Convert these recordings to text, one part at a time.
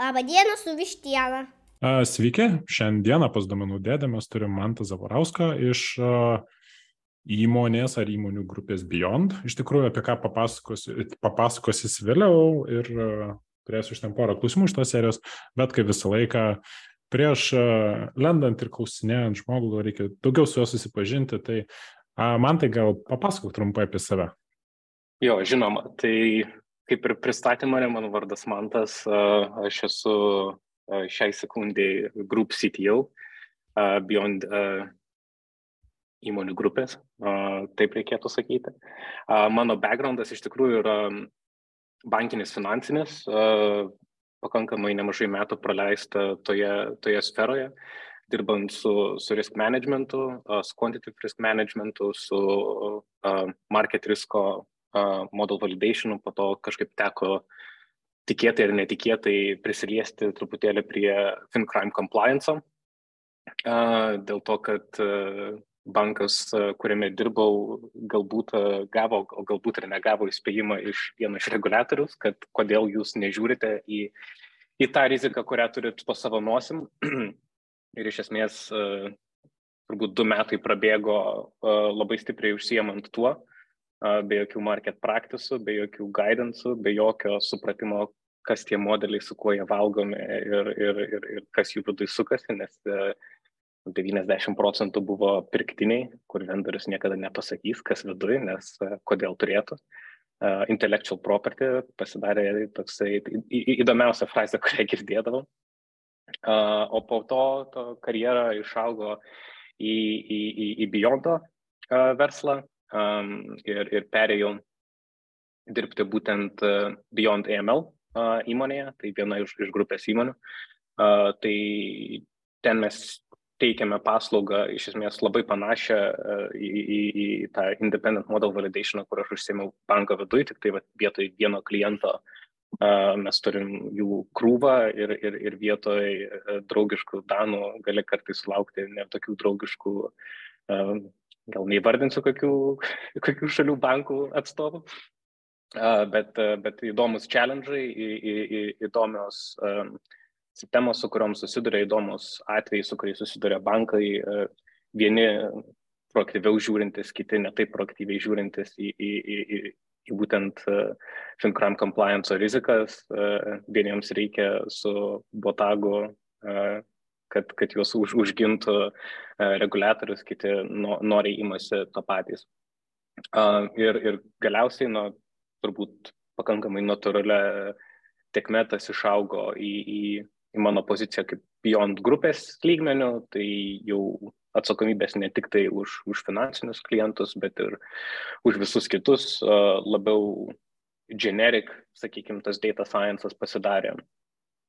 Labą dieną su vištiena. Sveiki, šiandieną pas domenų dėdę mes turim Mantą Zavarauską iš įmonės ar įmonių grupės Beyond. Iš tikrųjų, apie ką papasakosis vėliau ir turėsiu iš ten porą klausimų iš tos serijos, bet kaip visą laiką prieš lendant ir klausinėjant žmogų reikia daugiau su juo susipažinti, tai man tai gal papasakok trumpai apie save. Jo, žinoma, tai kaip ir pristatymą, mano vardas Mantas, aš esu šiai sekundai Group CTO, Beyond įmonių grupės, taip reikėtų sakyti. Mano backgroundas iš tikrųjų yra bankinis finansinis, pakankamai nemažai metų praleista toje, toje sferoje, dirbant su, su risk managementu, su quantitative risk managementu, su market risko model validationu, po to kažkaip teko uh, tikėtai ar netikėtai prisiliesti truputėlį prie FinCrime compliance. Dėl to, kad bankas, kuriame dirbau, galbūt gavo, o galbūt ir negavo įspėjimą iš vieno iš reguliatorius, kad kodėl jūs nežiūrite į, į tą riziką, kurią turit po savo nosim. ir iš esmės turbūt du metai prabėgo labai stipriai užsiemant tuo, be jokių market praktisų, be jokių guidance'ų, be jokio supratimo, kas tie modeliai, su kuo jie valgomi ir, ir, ir, ir kas jų viduje sukasi, nes 90 e, procentų buvo pirktiniai, kur vendorius niekada nepasakys, kas viduje, nes e, kodėl turėtų. Uh, intellectual property pasidarė toksai įdomiausia frazė, kurią girdėdavau. Uh, o po to, to karjera išaugo į, į, į, į Beyondą uh, verslą um, ir, ir perėjau dirbti būtent uh, Beyond AML įmonėje, tai viena iš, iš grupės įmonių. Tai ten mes teikiame paslaugą iš esmės labai panašią į, į, į tą independent model validation, kur aš užsėmiau banko viduje, tik tai va, vietoj vieno kliento uh, mes turim jų krūvą ir, ir, ir vietoj uh, draugiškų danų gali kartais sulaukti ne tokių draugiškų, uh, gal neįvardinsiu kokių, kokių šalių bankų atstovų, bet, bet įdomus challenge'ai, įdomios sistemos, su kuriuom susiduria, įdomus atvejai, su kuriais susiduria bankai, vieni proaktyviau žiūrintis, kiti netaip proaktyviai žiūrintis į, į, į, į, būtent FinCrime compliance rizikas, vieniems reikia su botagu kad, kad juos už, užgintų uh, reguliatorius, kiti no, noriai imasi to patys. Ir, ir galiausiai, nuo turbūt pakankamai natūralia tekme tas išaugo į, į, į mano poziciją kaip Beyond grupės lygmenių, tai jau atsakomybės ne tik tai už, už finansinius klientus, bet ir už visus kitus, labiau generic, sakykime, tas data sciences pasidarė.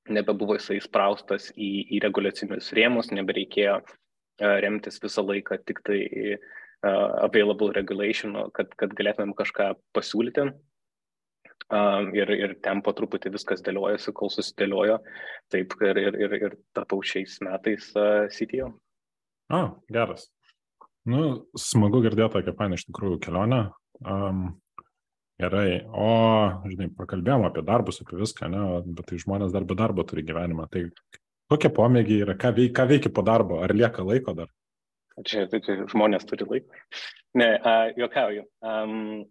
Nebebuvo jisai įspraustas į, į reguliacinius rėmus, nebereikėjo remtis visą laiką tik tai uh, available regulation, kad, kad galėtumėm kažką pasiūlyti ir, ir ten po truputį viskas dėliojasi, kol susidėliojo. Taip ir, ir, ir, ir tapau šiais metais uh, CTO. A, geras. Nu, smagu girdėti tokią paną iš tikrųjų kelionę. Um, gerai, o, žinai, pakalbėjom apie darbus, apie viską, ne, bet tai žmonės dar be darbo turi gyvenimą. Tai kokie pomėgiai yra, ką, veik, ką veikia po darbo, ar lieka laiko dar? Čia, tai, tai žmonės turi laiko. Ne, uh, juokauju. Um,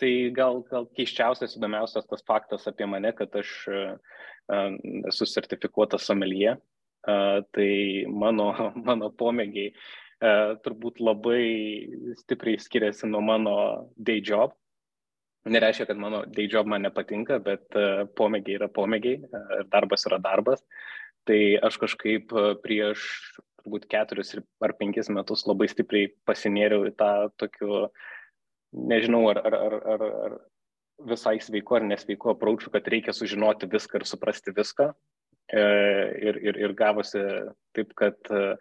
tai gal, gal keiščiausias, įdomiausias tas faktas apie mane, kad aš uh, esu sertifikuotas somelie. Uh, tai mano, mano pomėgiai uh, turbūt labai stipriai skiriasi nuo mano day job. Nereiškia, kad mano day job man nepatinka, bet uh, pomėgiai yra pomėgiai uh, ir darbas yra darbas. Tai aš kažkaip prieš turbūt keturis ar penkis metus labai stipriai pasinėriau į tą tokiu uh, nežinau, ar, ar, ar, ar, ar visai sveiku ar nesveiku apraučiu, kad reikia sužinoti viską ir suprasti viską. E, ir, ir, ir gavosi taip, kad e,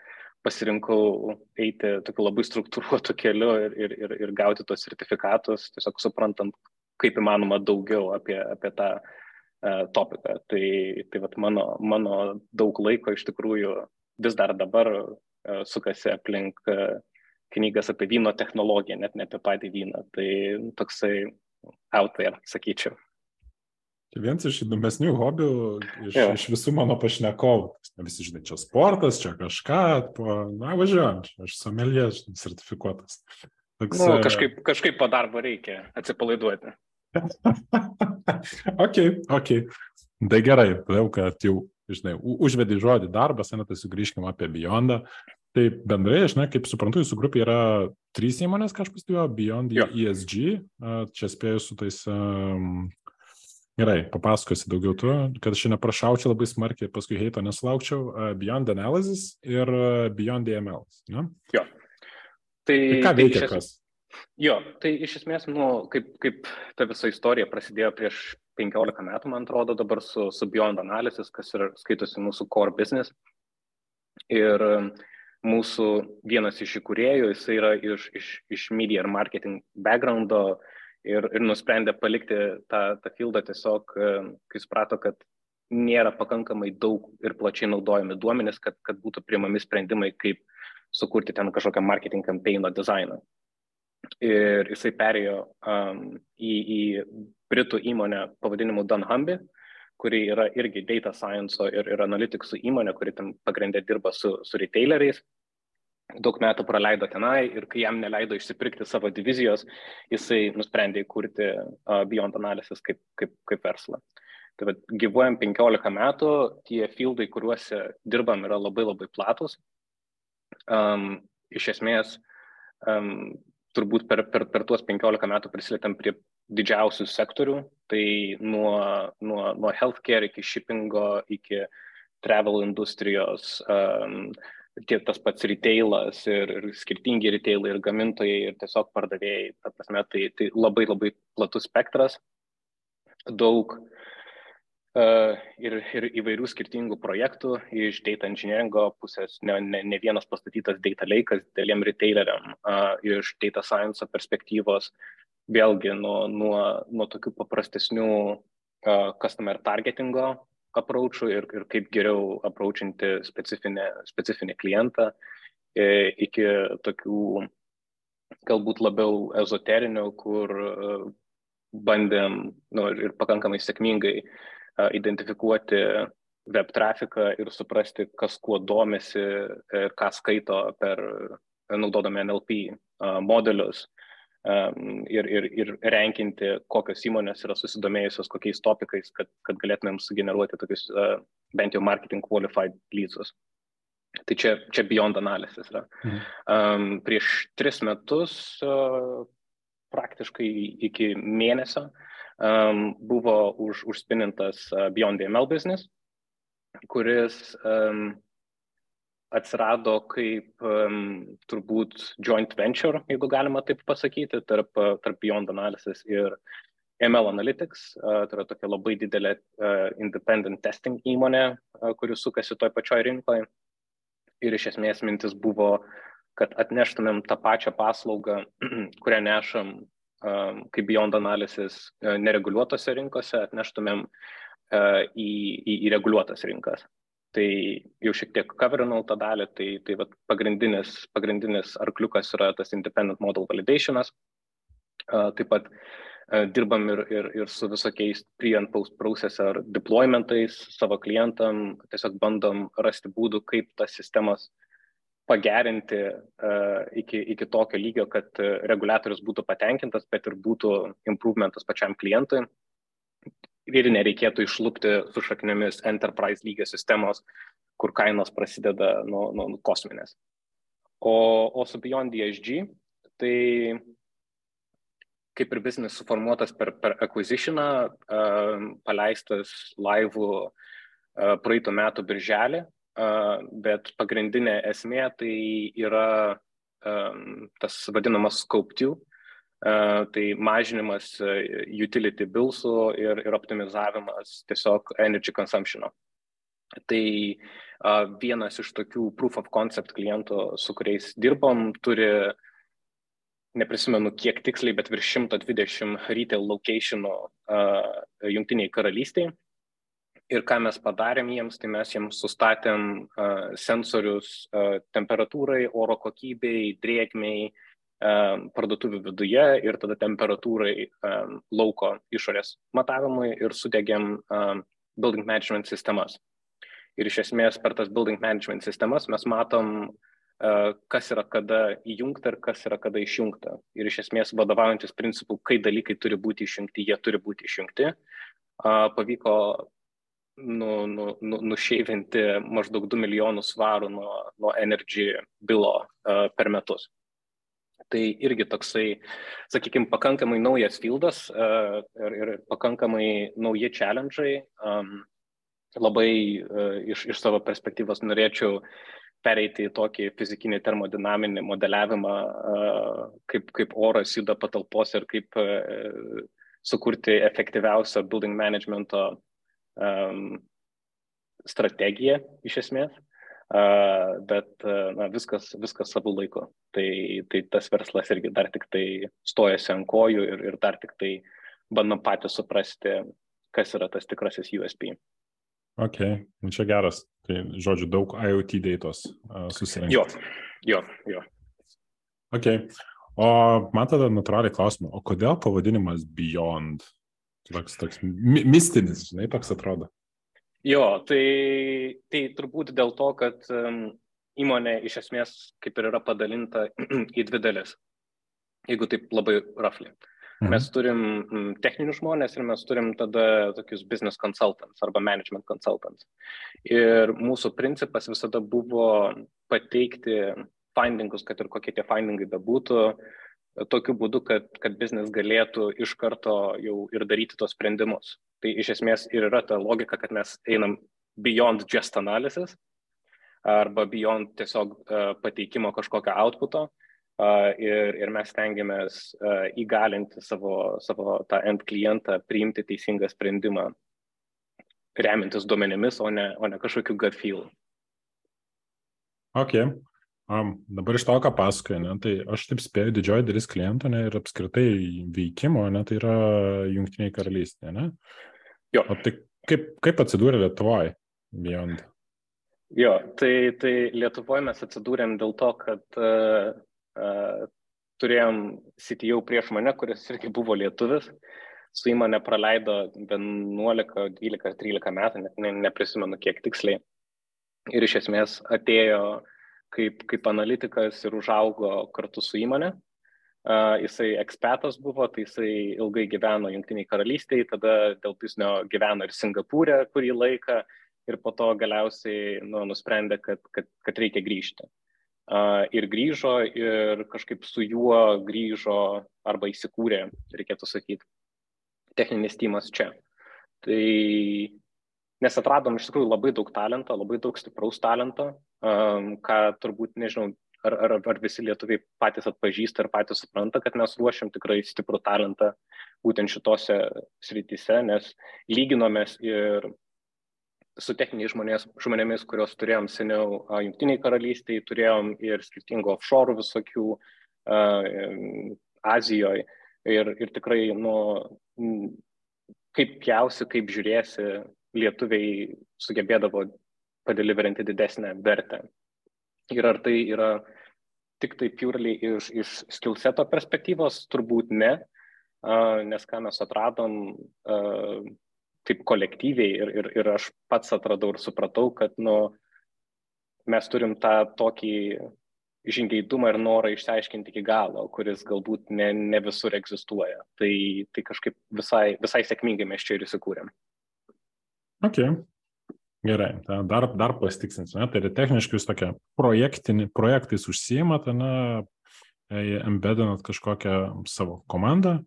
pasirinkau eiti tokiu labai struktūruotu keliu ir, ir, ir, ir gauti tos sertifikatus, tiesiog suprantant, kaip įmanoma daugiau apie, apie tą uh, topiką. Tai, tai vat mano, mano daug laiko iš tikrųjų vis dar dabar uh, sukasi aplink uh, knygas apie vyno technologiją, net ne apie patį vyną. Tai toksai out there, sakyčiau. Tai vienas iš įdomesnių hobių iš, ja. iš visų mano pašnekovų. Visi žinai, čia sportas, čia kažką, po, na, važiuojam, aš somelė sertifikuotas. Toks, nu, kažkaip, kažkaip po darbo reikia atsipalaiduoti. ok, ok. Tai gerai, todėl, kad jau, žinai, užvedai žodį darbas, tai sugrįžkime apie Beyondą. Tai bendrai, aš, ne, kaip suprantu, jūsų grupė yra trys įmonės, ką aš pastebėjau, Beyond jo. ESG, čia spėjau su tais um, Gerai, papasakosi daugiau tu, kad aš neprašaučiau labai smarkiai, paskui heito nesulaukčiau. Uh, Beyond Analysis ir uh, Beyond DML. Ne? Jo. Tai, tai ką veikia tai kas? Jo, tai iš esmės, nu, kaip, kaip ta visa istorija prasidėjo prieš 15 metų, man atrodo, dabar su, su Beyond Analysis, kas ir skaitosi mūsų core business. Ir mūsų vienas iš įkūrėjų, jis yra iš, iš, iš media ir marketing backgroundo, uh, ir, ir nusprendė palikti tą, tą fieldą tiesiog, e, kai suprato, kad nėra pakankamai daug ir plačiai naudojami duomenys, kad, kad būtų priimami sprendimai, kaip sukurti ten kažkokią marketing campaigno dizainą. Ir jisai perėjo um, į, į Britų įmonę pavadinimu Dunhamby, kuri yra irgi data science ir, ir analytics įmonė, kuri ten pagrindė dirba su, su retaileriais daug metų praleido tenai ir kai jam neleido išsipirkti savo divizijos, jisai nusprendė įkurti uh, Beyond Analysis kaip, kaip, kaip verslą. Tai vad, gyvuojam 15 metų, tie fieldai, kuriuose dirbam, yra labai labai platus. Um, iš esmės, um, turbūt per, per, per tuos 15 metų prisilietam prie didžiausių sektorių, tai nuo, nuo, nuo healthcare iki shippingo, iki travel industrijos, um, tie, tas pats retailas ir, ir skirtingi retailai ir gamintojai ir tiesiog pardavėjai. Ta prasme, tai, tai labai labai platus spektras, daug uh, ir, ir įvairių skirtingų projektų iš data engineeringo pusės, ne, ne, ne vienas pastatytas data lake'as dėliem retaileriam, uh, iš data science perspektyvos, vėlgi nuo, nuo, nuo tokių paprastesnių uh, customer targetingo approachų ir, ir kaip geriau approachinti specifinę, specifinį klientą, e, iki tokių galbūt labiau ezoterinių, kur e, bandėm nu, ir pakankamai sėkmingai e, identifikuoti web trafiką ir suprasti, kas kuo domisi ir ką skaito per naudodami NLP modelius ir, ir, ir renkinti, kokios įmonės yra susidomėjusios kokiais topikais, kad, kad galėtumėm sugeneruoti tokius uh, bent jau marketing qualified leadsus. Tai čia, čia beyond analizės yra. Mhm. Um, prieš tris metus, uh, praktiškai iki mėnesio, um, buvo už, užspinintas uh, Beyond ML business, kuris um, atsirado kaip turbūt joint venture, jeigu galima taip pasakyti, tarp, tarp Beyond Analysis ir ML Analytics. Uh, tai yra tokia labai didelė uh, independent testing įmonė, kuri sukasi toj pačioj rinkoje. Ir iš esmės mintis buvo, kad atneštumėm tą pačią paslaugą, kurią nešam kaip Beyond Analysis nereguliuotose rinkose, atneštumėm į, į, į reguliuotas rinkas tai jau šiek tiek coverinau tą dalį, tai, tai vat, pagrindinis, pagrindinis arkliukas yra tas independent model validationas. Taip pat dirbam ir, ir, ir su visokiais pre and post processor deploymentais savo klientam, tiesiog bandom rasti būdų, kaip tas sistemas pagerinti iki, iki tokio lygio, kad reguliatorius būtų patenkintas, bet ir būtų improvementas pačiam klientui ir nereikėtų išlūpti su šaknėmis enterprise lygio sistemos, kur kainos prasideda nuo, nuo kosminės. O, o su Beyond DSG, tai kaip ir biznis suformuotas per, per acquisitioną, uh, paleistas laivų uh, praeitų metų birželį, uh, bet pagrindinė esmė tai yra um, tas vadinamas scope 2, tai mažinimas utility billsų ir, ir optimizavimas tiesiog energy consumptiono. Tai vienas iš tokių proof of concept klientų, su kuriais dirbom, turi, neprisimenu kiek tiksliai, bet virš 120 retail locationų jungtiniai karalystiai. Ir ką mes padarėm jiems, tai mes jiems sustatėm uh, sensorius uh, temperatūrai, oro kokybei, drėgmiai, parduotuvių viduje ir tada temperatūrai lauko išorės matavimui ir sudėgiam building management sistemas. Ir iš esmės per tas building management sistemas mes matom, kas yra kada įjungta ir kas yra kada išjungta. Ir iš esmės vadovaujantis principų, kai dalykai turi būti išjungti, jie turi būti išjungti. Pavyko nu, nu, nu, nušeivinti maždaug 2 milijonus svarų nuo, nuo energy bilo per metus tai irgi toksai, sakykime, pakankamai naujas fieldas uh, ir, ir pakankamai nauji challenge'ai. Um, labai uh, iš, iš savo perspektyvos norėčiau pereiti į tokį fizikinį termodinaminį modeliavimą, uh, kaip, kaip oras juda patalpos ir kaip uh, sukurti efektyviausią building managemento um, strategiją iš esmės bet na, viskas, viskas savo laiku. Tai, tai tas verslas irgi dar tik tai stojasi ant kojų ir, ir dar tik tai bandom patys suprasti, kas yra tas tikrasis USP. Ok, nu čia geras. Tai žodžiu, daug IoT dėtos uh, susirinkti. Jo, jo, jo. Ok, o man tada natūraliai klausimą, o kodėl pavadinimas Beyond? Toks, toks mistinis, žinai, toks atrodo. Jo, tai, tai turbūt dėl to, kad įmonė iš esmės kaip ir yra padalinta į dvi dalis, jeigu taip labai rafliai. Mhm. Mes turim techninius žmonės ir mes turim tada tokius business consultants arba management consultants. Ir mūsų principas visada buvo pateikti findingus, kad ir kokie tie findingai bebūtų, tokiu būdu, kad, kad biznis galėtų iš karto jau ir daryti tos sprendimus. Tai iš esmės ir yra ta logika, kad mes einam beyond just analysis arba beyond tiesiog uh, pateikimo kažkokio outputo uh, ir, ir mes tengiamės uh, įgalinti savo, savo tą end klientą priimti teisingą sprendimą remintis duomenimis, o ne, o ne kažkokiu gut feel. Okay. Um, dabar iš to, ką pasakoja, ne, tai aš taip spėju, didžioji dalis klientų ne, ir apskritai veikimo, ne, tai yra jungtiniai karalystė, ne? Jo. O tai kaip, kaip atsidūrė Lietuvoje Beyond? Jo, tai, tai Lietuvoje mes atsidūrėm dėl to, kad uh, uh, turėjom CTO prieš mane, kuris irgi buvo lietuvis, su įmonė praleido 11, 12, 13 metų, net ne, neprisimenu kiek tiksliai. Ir iš esmės atėjo uh, kaip, kaip analitikas ir užaugo kartu su įmonė. Uh, jisai ekspertas buvo, tai jisai ilgai gyveno Junktiniai karalystiai, tada dėl biznio gyveno ir Singapūrė kurį laiką ir po to galiausiai nu, nusprendė, kad, kad, kad reikia grįžti. Uh, ir grįžo ir kažkaip su juo grįžo arba įsikūrė, reikėtų sakyti, techninis tymas čia. Tai nes atradom iš tikrųjų labai daug talento, labai daug stipraus talento, um, ką turbūt, nežinau, ar, ar, ar visi lietuviai patys atpažįsta ir patys supranta, kad mes ruošiam tikrai stiprų talentą būtent šitose srityse, nes lyginomės ir su techniniais žmonės, žmonėmis, kuriuos turėjom seniau Junktiniai karalystiai, turėjom ir skirtingų offshore visokių uh, Azijoje ir, ir tikrai, nu, kaip pjausi, kaip žiūrėsi, lietuviai sugebėdavo padeliverinti didesnę vertę. Ir ar tai yra tik tai purely iš, iš skillseto perspektyvos, turbūt ne, nes ką mes atradom taip kolektyviai ir, ir, ir aš pats atradau ir supratau, kad nu, mes turim tą tokį žingeidumą ir norą išsiaiškinti iki galo, kuris galbūt ne, ne visur egzistuoja. Tai, tai kažkaip visai, visai sėkmingai mes čia ir įsikūrėm. Ok. Gerai, dar, dar pastiksinsiu. Tai yra techniškai jūs tokia projektais užsijimate, na, embedinat kažkokią savo komandą,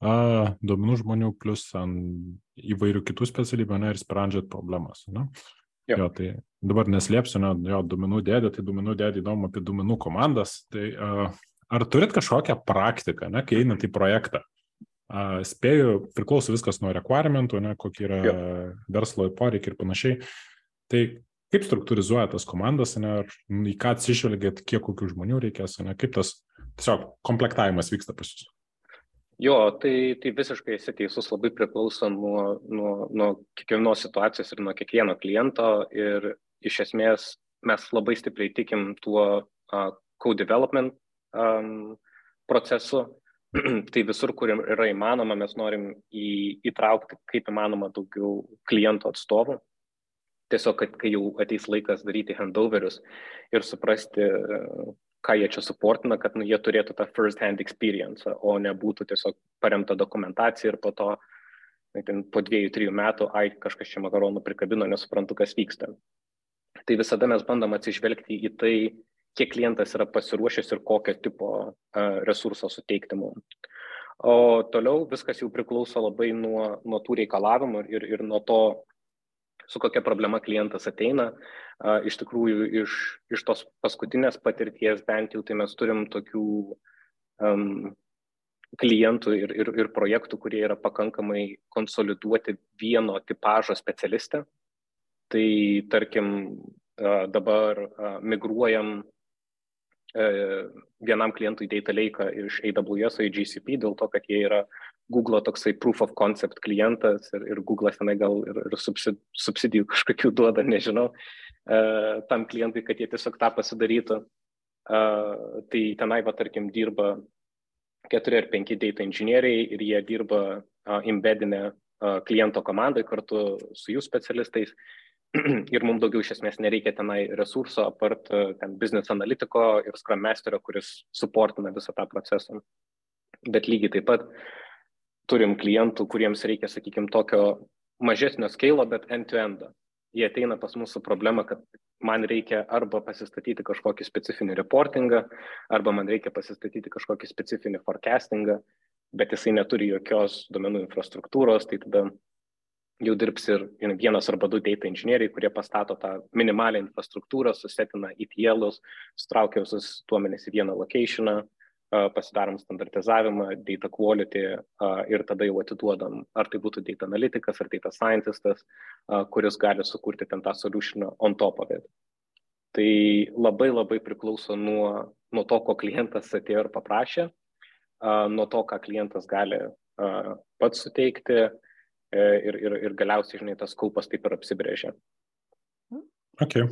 a, duomenų žmonių plus įvairių kitų specialybių, na, ir sprendžiat problemas. Na? Jo. jo, tai dabar neslėpsiu, ne, jo, duomenų dėdė, tai duomenų dėdė įdomu apie duomenų komandas. Tai a, ar turit kažkokią praktiką, ne, kai einat į projektą? Spėju, priklauso viskas nuo requirementų, ne, kokie yra jo. verslo poreikiai ir panašiai. Tai kaip struktūrizuoja tas komandas, ne, į ką atsižvelgiat, kiek kokių žmonių reikės, ne, kaip tas tiesiog komplektavimas vyksta pas jūs? Jo, tai, tai visiškai esi teisus, labai priklauso nuo, nuo, nuo kiekvienos situacijos ir nuo kiekvieno kliento ir iš esmės mes labai stipriai tikim tuo uh, co-development um, procesu. tai visur, kur yra įmanoma, mes norim į, įtraukti kaip įmanoma daugiau klientų atstovų. Tiesiog, kad kai jau ateis laikas daryti handoverius ir suprasti, ką jie čia suportina, kad nu, jie turėtų tą first hand experience, o nebūtų tiesiog paremta dokumentacija ir po to ten, po dviejų, trijų metų, ai, kažkas čia makaronų prikabino, nesuprantu, kas vyksta. Tai visada mes bandom atsižvelgti į tai, kiek klientas yra pasiruošęs ir kokio tipo resurso suteikti mums. O toliau viskas jau priklauso labai nuo, nuo tų reikalavimų ir, ir nuo to, su kokia problema klientas ateina. Iš tikrųjų, iš, iš tos paskutinės patirties bent jau tai mes turim tokių um, klientų ir, ir, ir projektų, kurie yra pakankamai konsoliduoti vieno tipožo specialistė. Tai tarkim, dabar migruojam vienam klientui Data Lake iš AWS į GCP dėl to, kad jie yra Google toksai proof of concept klientas ir, ir Google tenai gal ir, ir subsidijų kažkokių duoda, nežinau, uh, tam klientui, kad jie tiesiog tą pasidarytų. Uh, tai tenai, va, tarkim, dirba keturi ar penki data inžinieriai ir jie dirba embeddinę uh, kliento komandai kartu su jų specialistais. ir mums daugiau iš esmės nereikia tenai resurso apart uh, ten business analitiko ir scrum masterio, kuris suportina visą tą procesą. Bet lygiai taip pat turim klientų, kuriems reikia, sakykime, tokio mažesnio skeilo, bet end-to-end. -ą. Jie ateina pas mūsų problemą, kad man reikia arba pasistatyti kažkokį specifinį reportingą, arba man reikia pasistatyti kažkokį specifinį forecastingą, bet jisai neturi jokios domenų infrastruktūros, tai tada jau dirbs ir vienas arba du data inžinieriai, kurie pastato tą minimalią infrastruktūrą, susetina ETL'us, sutraukia visus duomenis į vieną locationą, pasidarom standartizavimą, data quality ir tada jau atiduodam, ar tai būtų data analitikas, ar data scientistas, kuris gali sukurti ten tą solutioną on top of it. Tai labai labai priklauso nuo, nuo to, ko klientas atėjo ir paprašė, nuo to, ką klientas gali pats suteikti ir, ir, ir galiausiai, žinai, tas kaupas taip ir apsibrėžia. Okay.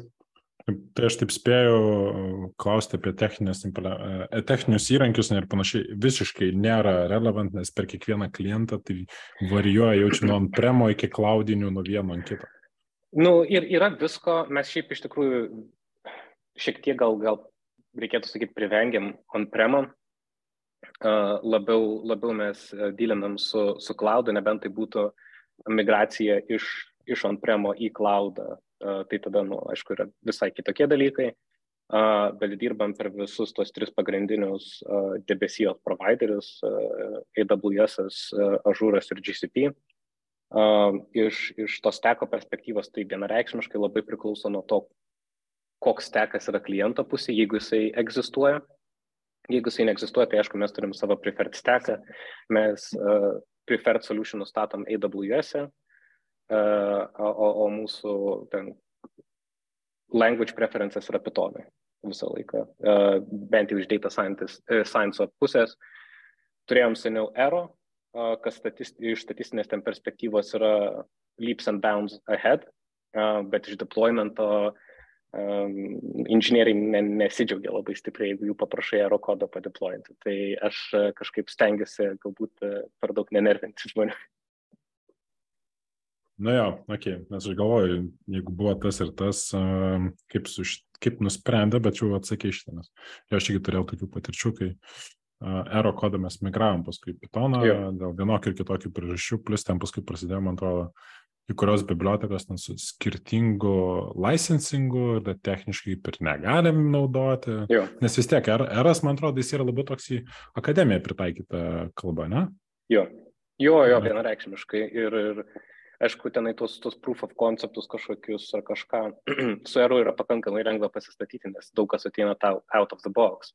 Tai aš taip spėjau klausti apie e, techninius įrankius ir panašiai, visiškai nėra relevant, nes per kiekvieną klientą tai varijuoja jaučiu nuo on-premo iki cloudinių, nuo vieno ant kito. Nu, ir yra visko, mes šiaip iš tikrųjų šiek tiek gal, gal reikėtų sakyti, privengiam on-premo, uh, labiau, labiau mes dylinam su, su cloudu, nebent tai būtų migracija iš, iš on-premo į cloudą tai tada, nu, aišku, yra visai kitokie dalykai, bet dirbam per visus tos tris pagrindinius debesijos providerius - AWS, Azure ir GCP. Iš, iš tos teko perspektyvos tai vienareikšmiškai labai priklauso nuo to, koks tekas yra kliento pusė, jeigu jisai egzistuoja. Jeigu jisai neegzistuoja, tai aišku, mes turim savo preferred stacką, mes uh, preferred solution nustatom AWS, e, o, o mūsų ten language preferences yra pitonai visą laiką, bent jau iš data science, e, science pusės. Turėjom seniau Ero, kas statist, iš statistinės ten perspektyvos yra leaps and bounds ahead, bet iš deploymento um, inžinieriai ne, nesidžiaugia labai stipriai, jeigu jų paprašai Ero kodą padeployinti. Tai aš kažkaip stengiuosi galbūt per daug nenervinti žmonių. Na jo, ok, nes aš galvoju, jeigu buvo tas ir tas, kaip, su, kaip nusprendė, bet jau atsakė iš. Jo aš irgi turėjau tokių patirčių, kai Ero kodą mes migravom paskui Pythoną dėl vienokių ir kitokių priežasčių, plus ten paskui prasidėjo, man atrodo, kai kurios bibliotekos ten su skirtingu licensingu ir techniškai ir negalim naudoti. Jo. Nes vis tiek Eras, man atrodo, jis yra labiau toks į akademiją pritaikytą kalbą, ne? Jo, jo, jo vienareikšmiškai. Ir, ir aišku, tenai tos, tos proof of conceptus kažkokius ar kažką su eru yra pakankamai lengva pasistatyti, nes daug kas ateina tau out of the box.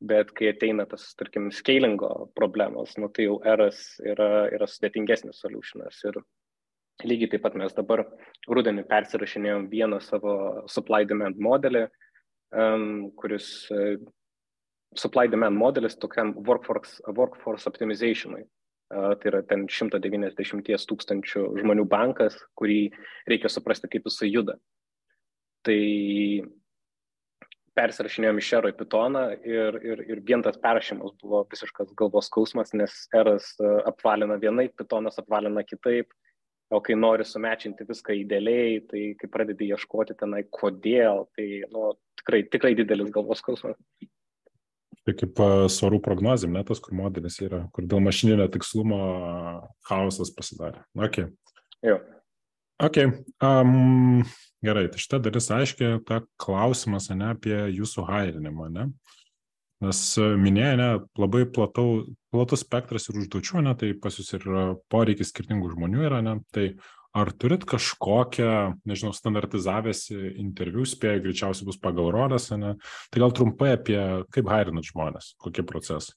Bet kai ateina tas, tarkim, scalingo problemos, nu, tai jau eras yra, yra sudėtingesnis solutionas. Ir lygiai taip pat mes dabar rudenį persirašinėjom vieną savo supply demand modelį, um, kuris uh, supply demand modelis tokiam workforce, workforce optimizationui tai yra ten 190 tūkstančių žmonių bankas, kurį reikia suprasti, kaip jisai juda. Tai persirašinėjom iš Ero į Pytoną ir, ir, ir vien tas perrašymas buvo visiškas galvos skausmas, nes Eras e, apvalina vienaip, Pytonas apvalina kitaip, o kai nori sumečinti viską idealiai, tai kai pradedi ieškoti tenai kodėl, tai nu, tikrai, tikrai didelis galvos skausmas. Tai kaip svarų prognozėm, net tas, kur modelis yra, kur dėl mašininio tikslumo chaosas pasidarė. Okay. Jo. Ok, um, gerai, tai šitą dalis aiškiai, ta klausimas, ne, apie jūsų hairinimą, ne? Nes minėjo, ne, labai platau, platus spektras ir užduočių, ne, tai pas jūs ir poreikis skirtingų žmonių yra, ne, tai ar turit kažkokią, nežinau, standartizavęsi interviu, spėjau, greičiausiai bus pagal rodas, ne, tai gal trumpai apie kaip hairinat žmonės, kokie procesai?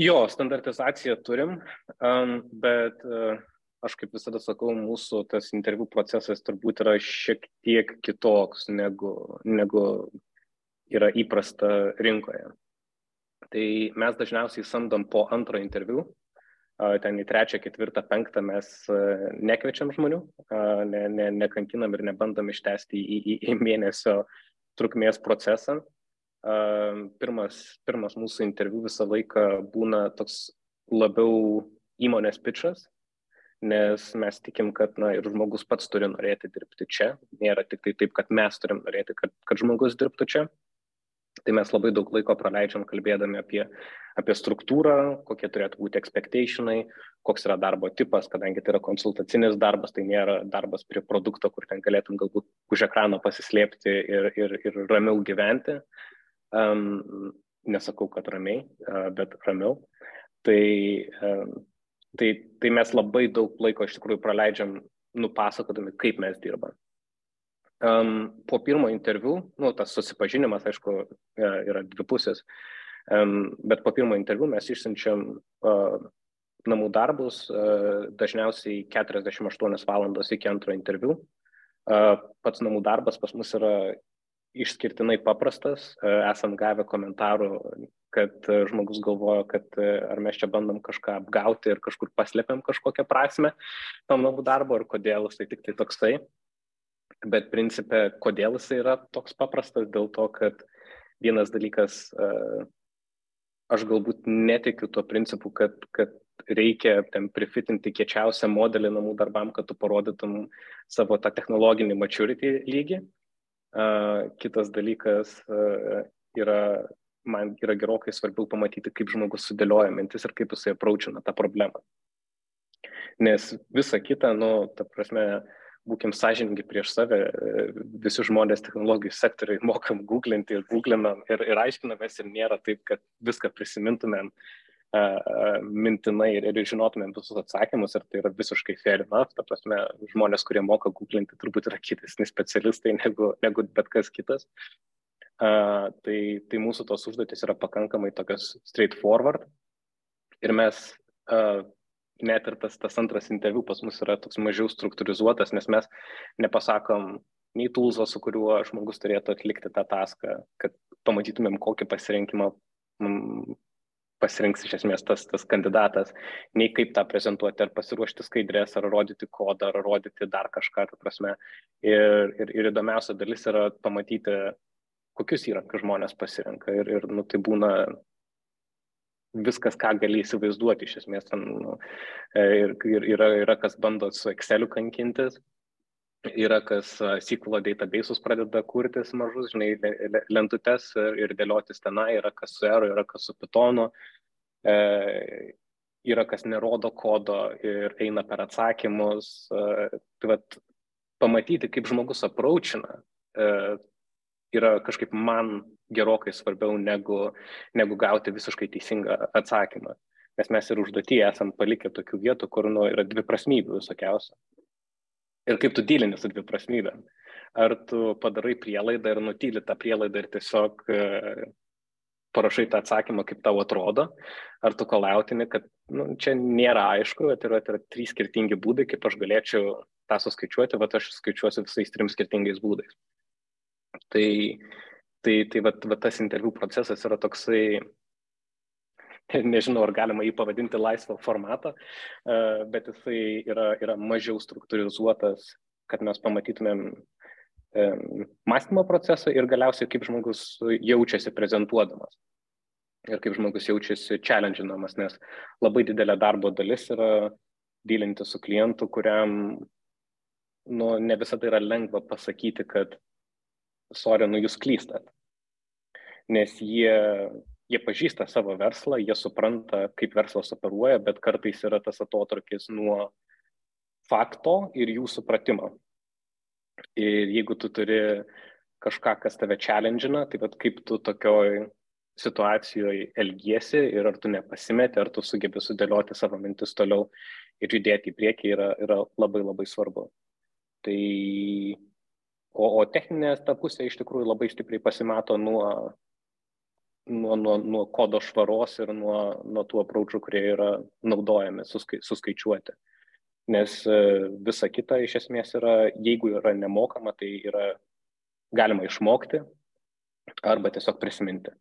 Jo, standartizaciją turim, bet uh, aš kaip visada sakau, mūsų tas interviu procesas turbūt yra šiek tiek kitoks negu, negu yra įprasta rinkoje. Tai mes dažniausiai samdom po antro interviu, ten į trečią, ketvirtą, penktą mes nekviečiam žmonių, ne, ne, nekankinam ir nebandom ištesti į, į, į mėnesio trukmės procesą. Pirmas, pirmas mūsų interviu visą laiką būna toks labiau įmonės pitchas, nes mes tikim, kad na, ir žmogus pats turi norėti dirbti čia. Nėra tik tai taip, kad mes turim norėti, kad, kad žmogus dirbtų čia. Tai mes labai daug laiko praleidžiam kalbėdami apie, apie struktūrą, kokie turėtų būti expectationai, koks yra darbo tipas, kadangi tai yra konsultacinis darbas, tai nėra darbas prie produkto, kur ten galėtum galbūt už ekrano pasislėpti ir, ir, ir ramiau gyventi. Um, nesakau, kad ramiai, uh, bet ramiau. Tai um, Tai, tai mes labai daug laiko iš tikrųjų praleidžiam nupasakodami, kaip mes dirbam. Um, po pirmo interviu, nu, tas susipažinimas, aišku, e, yra dvipusis, um, bet po pirmo interviu mes išsiunčiam uh, namų darbus uh, dažniausiai 48 valandos iki antro interviu. Uh, pats namų darbas pas mus yra išskirtinai paprastas. Esam gavę komentarų kad e, žmogus galvojo, kad e, ar mes čia bandom kažką apgauti ir kažkur paslėpiam kažkokią prasme tam namų darbo ir kodėl jisai tik tai toksai. Bet principė, kodėl jisai yra toks paprastas, dėl to, kad vienas dalykas, e, aš galbūt netikiu tuo principu, kad, kad reikia ten prifitinti kiečiausią modelį namų darbam, kad tu parodytum savo tą technologinį maturity lygį. Kitas dalykas yra man yra gerokai svarbiau pamatyti, kaip žmogus sudėlioja mintis ir kaip jisai apraučina tą problemą. Nes visa kita, nu, ta prasme, būkim sąžininkai prieš save, visi žmonės technologijų sektoriai mokam googlinti ir googlinam ir, ir aiškinamės ir nėra taip, kad viską prisimintumėm uh, uh, mintinai ir, ir žinotumėm visus atsakymus ir tai yra visiškai fair enough, ta prasme, žmonės, kurie moka googlinti, turbūt yra kitesni specialistai negu, negu bet kas kitas. Uh, tai, tai mūsų tos užduotis yra pakankamai tokios straightforward. Ir mes, uh, net ir tas, tas antras interviu pas mus yra toks mažiau struktūrizuotas, nes mes nepasakom nei toolso, su kuriuo žmogus turėtų atlikti tą taską, kad pamatytumėm, kokį pasirinkimą mm, pasirinks iš esmės tas, tas kandidatas, nei kaip tą prezentuoti, ar pasiruošti skaidrės, ar rodyti kodą, ar rodyti dar kažką, ta prasme. Ir, ir, ir įdomiausia dalis yra pamatyti kokius įrankius žmonės pasirenka ir, ir nu, tai būna viskas, ką gali įsivaizduoti iš esmės. Ten, nu, e, ir, ir yra, yra kas bando su Exceliu kankintis, yra kas SQL database'us pradeda kurtis mažus, žinai, lentutes ir dėliotis tenai, yra kas su R, yra kas su Pythonu, e, yra kas nerodo kodo ir eina per atsakymus. E, tai vat, pamatyti, kaip žmogus apraučina e, yra kažkaip man gerokai svarbiau negu, negu gauti visiškai teisingą atsakymą. Nes mes ir užduotį esam palikę tokių vietų, kur nu, yra dviprasmybių visokiausia. Ir kaip tu dylini su dviprasmybėm. Ar tu padarai prielaidą ir nutyli tą prielaidą ir tiesiog e, parašai tą atsakymą, kaip tau atrodo, ar tu kolautini, kad nu, čia nėra aišku, bet yra, yra trys skirtingi būdai, kaip aš galėčiau tą suskaičiuoti, bet aš skaičiuosiu visais trim skirtingais būdais. Tai, tai, tai vat, vat tas interviu procesas yra toksai, nežinau, ar galima jį pavadinti laisvą formatą, e, bet jisai yra, yra mažiau struktūrizuotas, kad mes pamatytumėm mąstymo procesą ir galiausiai kaip žmogus jaučiasi prezentuodamas. Ir kaip žmogus jaučiasi challenge'inamas, nes labai didelė darbo dalis yra dylinti su klientu, kuriam nu, ne visada yra lengva pasakyti, kad sorry, nu jūs klystat. Nes jie, jie pažįsta savo verslą, jie supranta, kaip verslas operuoja, bet kartais yra tas atotrukis nuo fakto ir jų supratimo. Ir jeigu tu turi kažką, kas tave challenge'ina, tai vad kaip tu tokioj situacijoje elgiesi ir ar tu nepasimeti, ar tu sugebi sudėlioti savo mintis toliau ir judėti į priekį yra, yra labai labai svarbu. Tai, o, o techninė ta pusė iš tikrųjų labai stipriai pasimato nuo, nuo, nuo, nuo kodo švaros ir nuo, nuo tų apraučių, kurie yra naudojami suskai, suskaičiuoti nes e, visa kita iš esmės yra, jeigu yra nemokama, tai yra galima išmokti arba tiesiog prisiminti.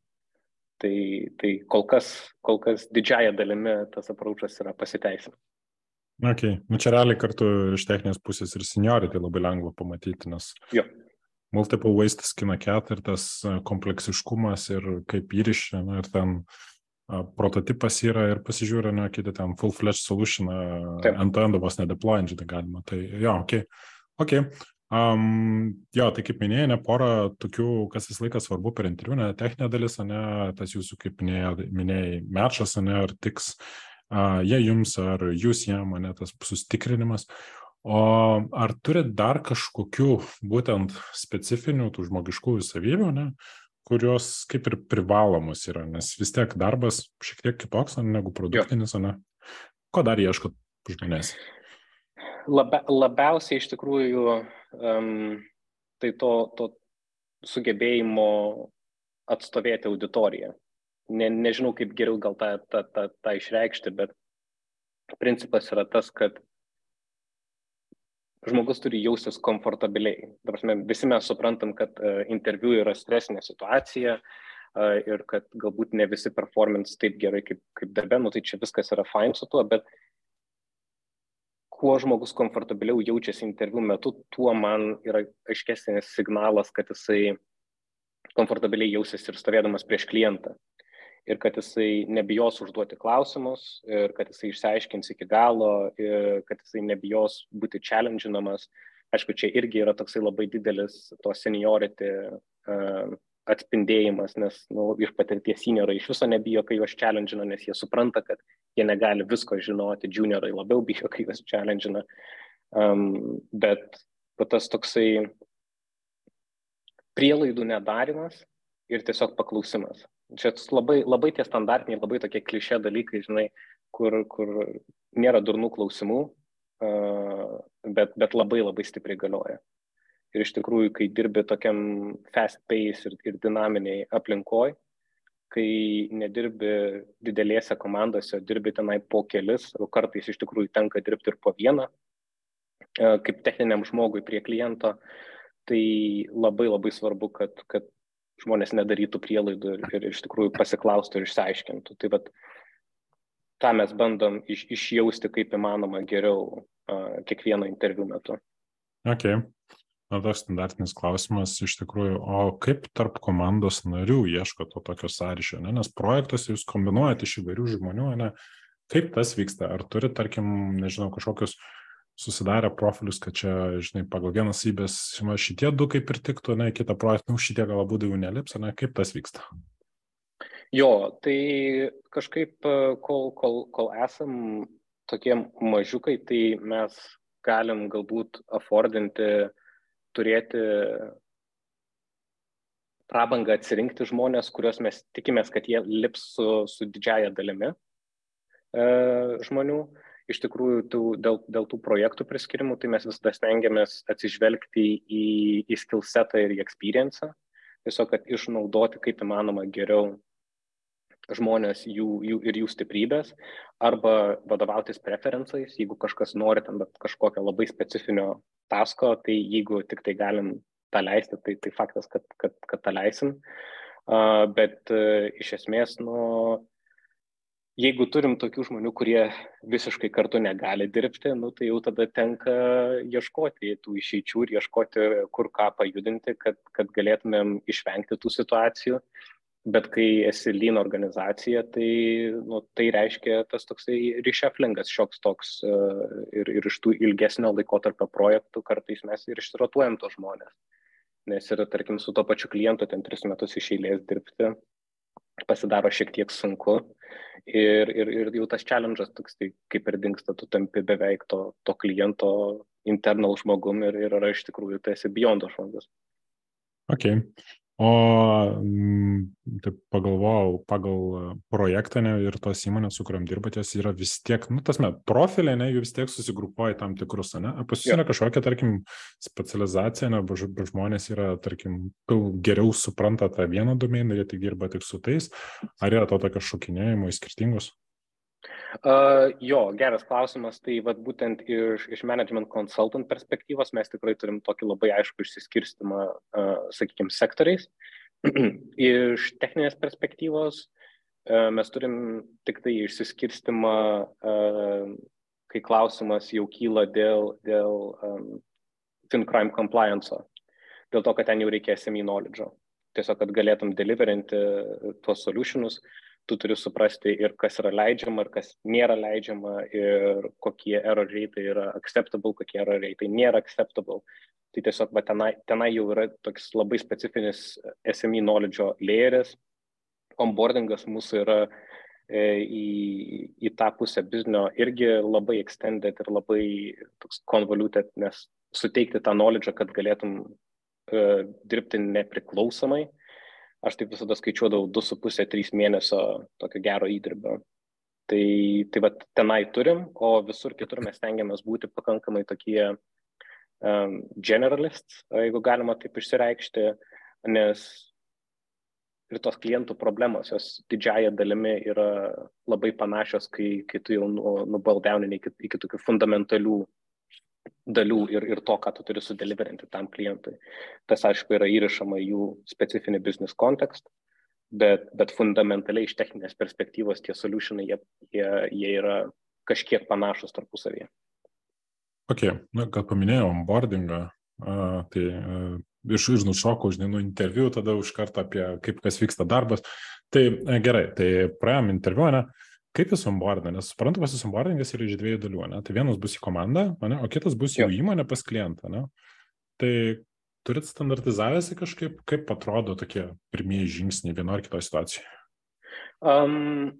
Tai, tai kol, kas, kol kas didžiaja dalimi tas apraučas yra pasiteisinęs. Okay. Nu, čia realiai kartu iš techninės pusės ir seniority labai lengva pamatyti, nes jo. multiple ways to skin a cat ir tas e, kompleksiškumas ir kaip įrišė, ir ten uh, prototipas yra ir pasižiūri, ne, kiti ten full-fledged solution, ant endo vos nedeployant, tai galima. Tai jo, ok. okay. Um, jo, tai kaip minėjai, ne porą tokių, kas visą laiką svarbu per interviu, ne techninė dalis, ne tas jūsų, kaip minėjai, minėjai mečas, ne ar tiks, uh, jie jums ar jūs jam, ne tas sustikrinimas. O ar turit dar kažkokių būtent specifinių tų žmogiškųjų savybių, ne, kurios kaip ir privalomos yra, nes vis tiek darbas šiek tiek kitoks negu produktinis, ne? Ko dar ieškot žmonės? Labia, labiausiai iš tikrųjų um, tai to, to sugebėjimo atstovėti auditoriją. Ne, nežinau, kaip geriau gal tą, tą, tą, tą išreikšti, bet principas yra tas, kad žmogus turi jaustis komfortabiliai. Dabar visi mes suprantam, kad uh, interviu yra stresinė situacija uh, ir kad galbūt ne visi performance taip gerai kaip, kaip darbe, nu tai čia viskas yra fine su tuo, bet kuo žmogus komfortabiliau jaučiasi interviu metu, tuo man yra aiškesnis signalas, kad jisai komfortabiliai jausis ir stovėdamas prieš klientą ir kad jisai nebijos užduoti klausimus ir kad jisai išsiaiškins iki galo ir kad jisai nebijos būti challenge'inamas. Aišku, čia irgi yra toksai labai didelis to seniority uh, atspindėjimas, nes nu, iš patirties seniorai iš viso nebijo, kai juos challenge'ina, nes jie supranta, kad jie negali visko žinoti, juniorai labiau bijo, kai juos challenge'ina. Um, bet tas toksai prielaidų nedarimas ir tiesiog paklausimas čia labai, labai tie standartiniai, labai tokie klišė dalykai, žinai, kur, kur nėra durnų klausimų, bet, bet labai labai stipriai galioja. Ir iš tikrųjų, kai dirbi tokiam fast pace ir, ir dinaminiai aplinkoj, kai nedirbi didelėse komandose, dirbi tenai po kelis, o kartais iš tikrųjų tenka dirbti ir po vieną, kaip techniniam žmogui prie kliento, tai labai labai svarbu, kad, kad žmonės nedarytų prielaidų ir, ir iš tikrųjų pasiklaustų ir išsiaiškintų. Tai vat, tą mes bandom iš, išjausti kaip įmanoma geriau uh, kiekvieno interviu metu. Ok. Na, tas standartinis klausimas iš tikrųjų, o kaip tarp komandos narių ieško to tokio sąryšio, ne? nes projektuose jūs kombinuojate iš įvairių žmonių, ne? kaip tas vyksta, ar turi, tarkim, nežinau, kažkokius uh, susidarę profilius, kad čia, žinai, pagal vienas įbės šitie du kaip ir tiktų, ne, kitą projektą, nu, šitie gal būdų jau nelips, ne, kaip tas vyksta? Jo, tai kažkaip, kol, kol, kol esam tokie mažiukai, tai mes galim galbūt affordinti, turėti prabangą atsirinkti žmonės, kuriuos mes tikimės, kad jie lips su, su didžiaja dalimi e, žmonių. E, iš tikrųjų tų, dėl, dėl tų projektų priskirimų, tai mes visada stengiamės atsižvelgti į, į skillsetą ir į experience, tiesiog, kad išnaudoti kaip įmanoma geriau žmonės jų, jų ir jų stiprybės, arba vadovautis preferencais, jeigu kažkas nori ten kažkokio labai specifinio tasko, tai jeigu tik tai galim tą leisti, tai, tai faktas, kad, kad, kad tą leisim. Uh, bet uh, iš esmės, nu, jeigu turim tokių žmonių, kurie visiškai kartu negali dirbti, nu, tai jau tada tenka ieškoti tų išeičių ir ieškoti, kur ką pajudinti, kad, kad galėtumėm išvengti tų situacijų. Bet kai esi lyn organizacija, tai, nu, tai reiškia tas toksai ryšeflingas šioks toks uh, ir, ir iš tų ilgesnio laikotarpio projektų kartais mes ir išsirotuojam tos žmonės. Nes ir, tarkim, su to pačiu klientu ten tris metus iš eilės dirbti, pasidaro šiek tiek sunku ir, ir, ir jau tas challenge'as toks, tai kaip ir dinksta, tu tampi beveik to, to kliento internal žmogum ir, ir yra iš tikrųjų, tai esi beyond žmogus. Okay. O mm, taip pagalvojau, pagal projektą ne, ir tos įmonės, su kuriam dirbate, jos yra vis tiek, nu, tas met, profilė, ne, jų vis tiek susigrupuoja tam tikrus, ne? Pas jūs yra kažkokia, tarkim, specializacija, ne, bet žmonės yra, tarkim, geriau supranta tą vieną domainą, jie tik dirba tik su tais, ar yra to tokio šokinėjimo į skirtingus? Uh, jo, geras klausimas. Tai vat, būtent iš, iš management consultant perspektyvos mes tikrai turim tokį labai aišku išsiskirstimą, uh, sakykime, sektoriais. iš techninės perspektyvos uh, mes turim tik tai išsiskirstimą, uh, kai klausimas jau kyla dėl, dėl um, FinCrime compliance, dėl to, kad ten jau reikia SME knowledge. Tiesiog, kad galėtum deliverinti tuos solutionus, uh, tu turi suprasti ir kas yra leidžiama, ir kas nėra leidžiama, ir kokie error reitai yra acceptable, kokie error reitai nėra acceptable. Tai tiesiog va, tenai, tenai jau yra toks labai specifinis SME knowledge layeris. Onboardingas mūsų yra e, į, į tą pusę biznio irgi labai extended ir labai toks convoluted, nes suteikti tą knowledge, kad galėtum uh, dirbti nepriklausomai, uh, aš taip visada skaičiuodavau 2,5-3 mėnesio tokio gero įdirbio. Tai, tai va tenai turim, o visur kitur mes tengiamės būti pakankamai tokie um, generalists, jeigu galima taip išsireikšti, nes ir tos klientų problemos, jos didžiaja dalimi yra labai panašios, kai, kai tu jau nubaldaunini iki, iki tokių fundamentalių dalių ir, ir to, ką tu turi sudeliverinti tam klientui. Tas, aišku, yra įrašama jų specifinį business kontekstą, bet, bet fundamentaliai iš techninės perspektyvos tie solutionai, jie, jie, jie yra kažkiek panašus tarpusavyje. Ok, na, kad paminėjau onboardingą, uh, tai uh, iš, iš nušoko, žinai, nu interviu, tada už kartą apie kaip kas vyksta darbas. Tai uh, gerai, tai praėjom interviu, ne? Uh, Kaip jūs onboardina? Nes suprantu, pas jūs onboardingas yra iš dviejų dalių, ne? Tai vienas bus į komandą, ne? o kitas bus jau įmonė pas klientą, ne? Tai turit standartizavęsi kažkaip, kaip atrodo tokie pirmieji žingsniai vieno ar kito situacijoje? Um,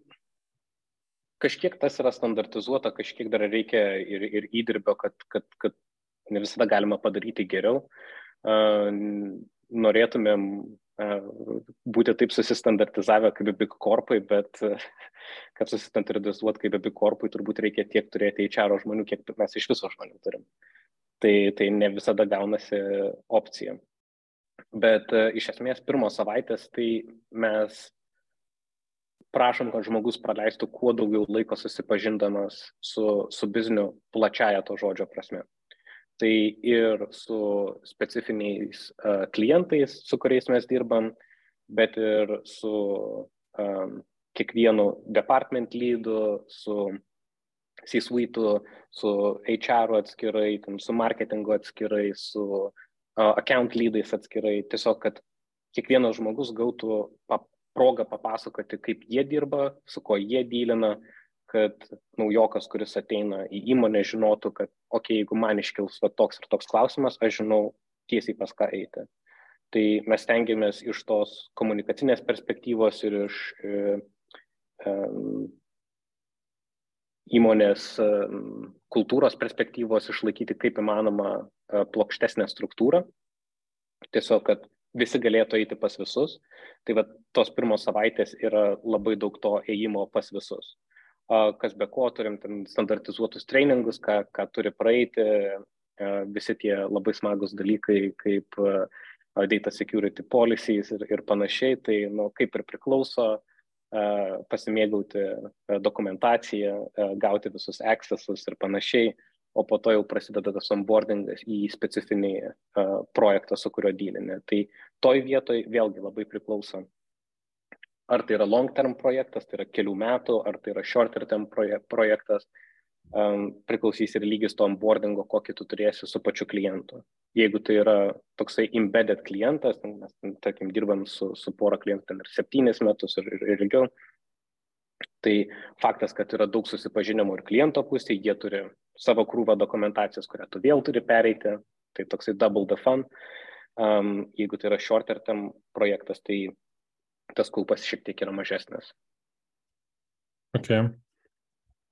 kažkiek tas yra standartizuota, kažkiek dar reikia ir, ir įdirbio, kad, kad, kad ne visada galima padaryti geriau. Uh, norėtumėm būti taip susistandartizavę kaip Big Corpai, bet kad susistandartizuot kaip Big Corpui turbūt reikia tiek turėti HR žmonių, kiek mes iš viso žmonių turim. Tai, tai ne visada gaunasi opcija. Bet iš esmės pirmos savaitės tai mes prašom, kad žmogus praleistų kuo daugiau laiko susipažindamas su, su bizniu plačiaja to žodžio prasme tai ir su specifiniais uh, klientais, su kuriais mes dirbam, bet ir su um, kiekvienu department lydu, su C-suite, su HR atskirai, tam, su marketingu atskirai, su uh, account lydais atskirai. Tiesiog, kad kiekvienas žmogus gautų pap progą papasakoti, kaip jie dirba, su kuo jie dylina, uh, kad naujokas, kuris ateina į įmonę, žinotų, kad, okei, okay, jeigu man iškils va, toks ir toks klausimas, aš žinau tiesiai pas ką eiti. Tai mes tengiamės iš tos komunikacinės perspektyvos ir iš e, e, įmonės e, kultūros perspektyvos išlaikyti kaip įmanoma e, plokštesnę struktūrą. Tiesiog, kad visi galėtų eiti pas visus. Tai va, tos pirmos savaitės yra labai daug to ėjimo pas visus kas be ko turim ten standartizuotus treningus, ką, ką turi praeiti, visi tie labai smagus dalykai kaip data security policies ir, ir panašiai, tai nu, kaip ir priklauso pasimėgauti dokumentaciją, gauti visus accessus ir panašiai, o po to jau prasideda tas onboardingas į specifinį projektą, su kurio dylinė. Tai toj vietoj vėlgi labai priklauso Ar tai yra long term projektas, tai yra kelių metų, ar tai yra short term projektas, um, priklausys ir lygis to onboardingo, kokį tu turėsi su pačiu klientu. Jeigu tai yra toksai embedded klientas, mes, tarkim, dirbam su, su pora klientų ir septynis metus ir, ir, ir ilgiau, tai faktas, kad yra daug susipažinimo ir kliento pusėje, jie turi savo krūvą dokumentacijos, kurią tu vėl turi pereiti, tai toksai double the fun. Um, jeigu tai yra shorter term projektas, tai tas kulpas šiek tiek yra mažesnis. Ok.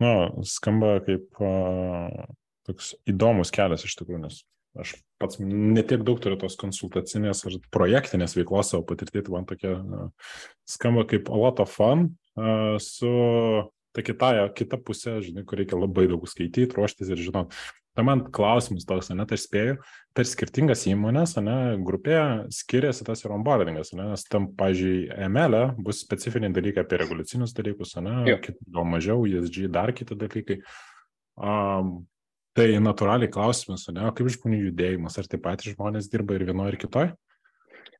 Na, skamba kaip uh, toks įdomus kelias iš tikrųjų, nes aš pats netiek daug turiu tos konsultacinės ar projektinės veiklos savo patirtį, tai man tokia uh, skamba kaip a lot of fun uh, su ta kita, kita pusė, žinai, kur reikia labai daug skaityti, ruoštis ir žinot. Tai man klausimas toks, ne, tai spėju, per skirtingas įmonės, ne, grupėje skiriasi tas ir onboardingas, ne, nes tam, pažiūrėjau, ML e bus specifiniai dalykai apie reguliacinius dalykus, ne, gal mažiau, ESG dar kiti dalykai. Um, tai natūraliai klausimas, ne, kaip žmonių judėjimas, ar taip pat žmonės dirba ir vienoje, ir kitoje?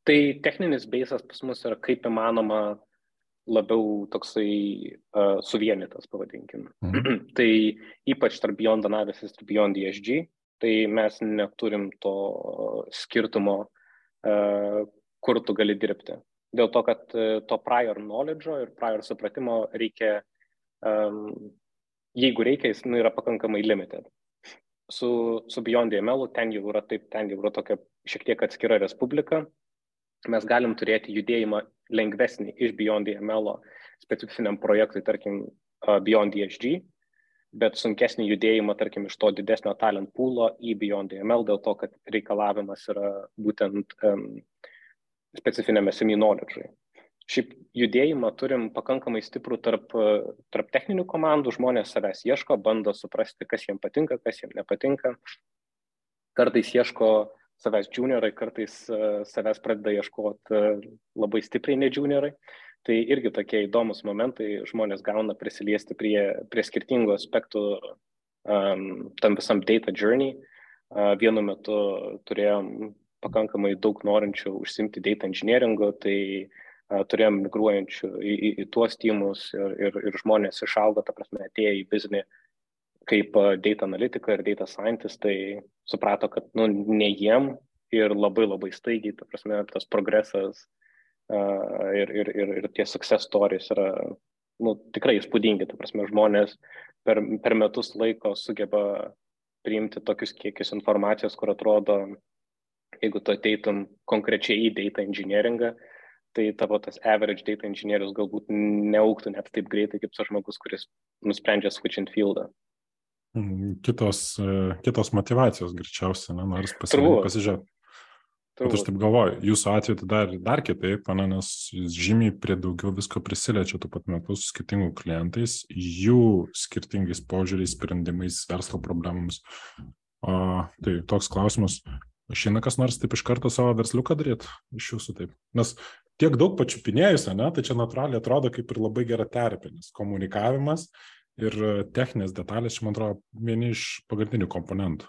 Tai techninis beisas pas mus yra kaip įmanoma labiau toksai uh, suvienytas, pavadinkim. Mhm. tai ypač tarp Beyond Analysis ir Beyond ESG, tai mes neturim to skirtumo, uh, kur tu gali dirbti. Dėl to, kad uh, to prior knowledge ir prior supratimo reikia, um, jeigu reikia, jis nu, yra pakankamai limited. Su, su Beyond DML ten jau yra taip, ten jau yra tokia šiek tiek atskira respublika, mes galim turėti judėjimą lengvesnį iš Beyond DML specifiniam projektui, tarkim, Beyond DHG, bet sunkesnį judėjimą, tarkim, iš to didesnio talent poolo į Beyond DML dėl to, kad reikalavimas yra būtent um, specifiniam SME knowledge. Šiaip judėjimą turim pakankamai stiprų tarp, tarp techninių komandų, žmonės savęs ieško, bando suprasti, kas jiems patinka, kas jiems nepatinka. Kartais ieško uh, savęs juniorai kartais e, savęs pradeda ieškoti e, labai stipriai ne juniorai. Tai irgi tokie įdomus momentai, žmonės gauna prisiliesti prie, prie skirtingų aspektų um, tam visam data journey. Uh, vienu metu turėjom pakankamai daug norinčių užsimti data engineeringu, tai uh, turėjom migruojančių į, į, į tuos tymus ir, ir, ir žmonės išaugo, ta prasme, atėjo į biznį kaip data analitikai ir data scientistai suprato, kad nu, ne jiem ir labai labai staigiai, ta prasme, tas progresas uh, ir, ir, ir, ir tie success stories yra nu, tikrai įspūdingi, ta prasme, žmonės per, per metus laiko sugeba priimti tokius kiekius informacijos, kur atrodo, jeigu tu ateitum konkrečiai į data engineeringą, tai tavo tas average data engineerius galbūt neauktų net taip greitai kaip tas žmogus, kuris nusprendžia switchint fieldą. Kitos, kitos motivacijos greičiausiai, ne, nors pasižiūrėti. Bet aš taip galvoju, jūsų atveju tai dar, dar kitaip, ne, nes jūs žymiai prie daugiau visko prisiliečia tuo pat metu su skirtingų klientais, jų skirtingais požiūriais, sprendimais, verslo problemams. O, tai toks klausimas, išeina kas nors taip iš karto savo versliuką daryti iš jūsų taip. Nes tiek daug pačiupinėjus, ne, tai čia natūraliai atrodo kaip ir labai gera terpė, nes komunikavimas ir e, techninės detalės, čia man atrodo, vieni iš pagrindinių komponentų.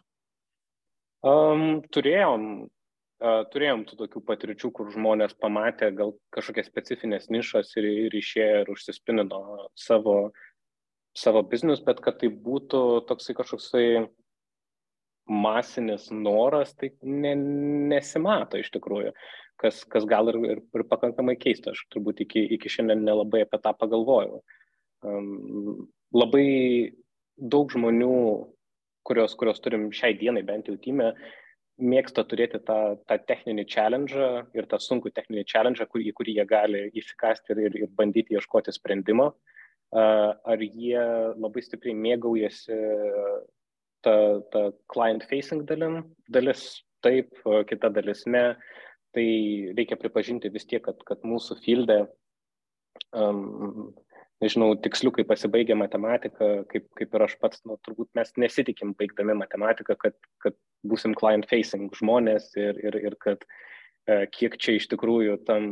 Um, turėjom, uh, turėjom tų tokių patirčių, kur žmonės pamatė gal kažkokias specifines nišas ir, ir išėjo ir užsispinino savo, savo biznius, bet kad tai būtų toksai kažkoksai masinis noras, tai ne, nesimato iš tikrųjų, kas, kas gal ir, ir, ir pakankamai keista. Aš turbūt iki, iki šiandien nelabai apie tą pagalvojau. Um, labai daug žmonių, kurios, kurios turim šiai dienai bent jau tyme, mėgsta turėti tą, tą techninį challenge ir tą sunkų techninį challenge, kur, į kurį jie gali įsikasti ir, ir bandyti ieškoti sprendimo. Ar jie labai stipriai mėgaujasi ta, ta client-facing dalim, dalis taip, kita dalis ne. Tai reikia pripažinti vis tiek, kad, kad mūsų filde um, nežinau, tiksliukai pasibaigę matematiką, kaip, kaip ir aš pats, nu, turbūt mes nesitikim baigdami matematiką, kad, kad būsim client facing žmonės ir, ir, ir kad e, kiek čia iš tikrųjų tam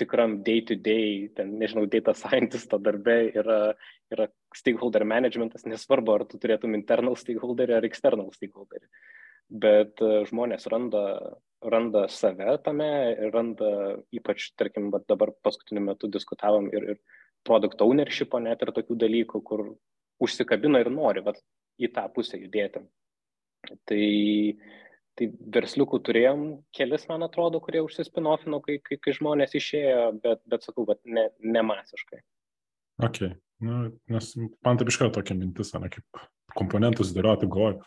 tikram day-to-day, -day, ten, nežinau, data scientisto darbe yra, yra stakeholder managementas, nesvarbu, ar tu turėtum internal stakeholderį ar external stakeholderį. bet žmonės randa, randa save tame randa, ypač, tarkim, dabar paskutiniu metu diskutavom ir, ir product ownership, net ir tokių dalykų, kur užsikabina ir nori vat, į tą pusę judėti. Tai, tai versliukų turėjom kelis, man atrodo, kurie užsispinofino, kai, kai, kai žmonės išėjo, bet, bet sakau, bet ne, ne masiškai. Ok, nu, nes man taip iš karto tokia mintis, ne, kaip komponentus dėlioti, galvoju,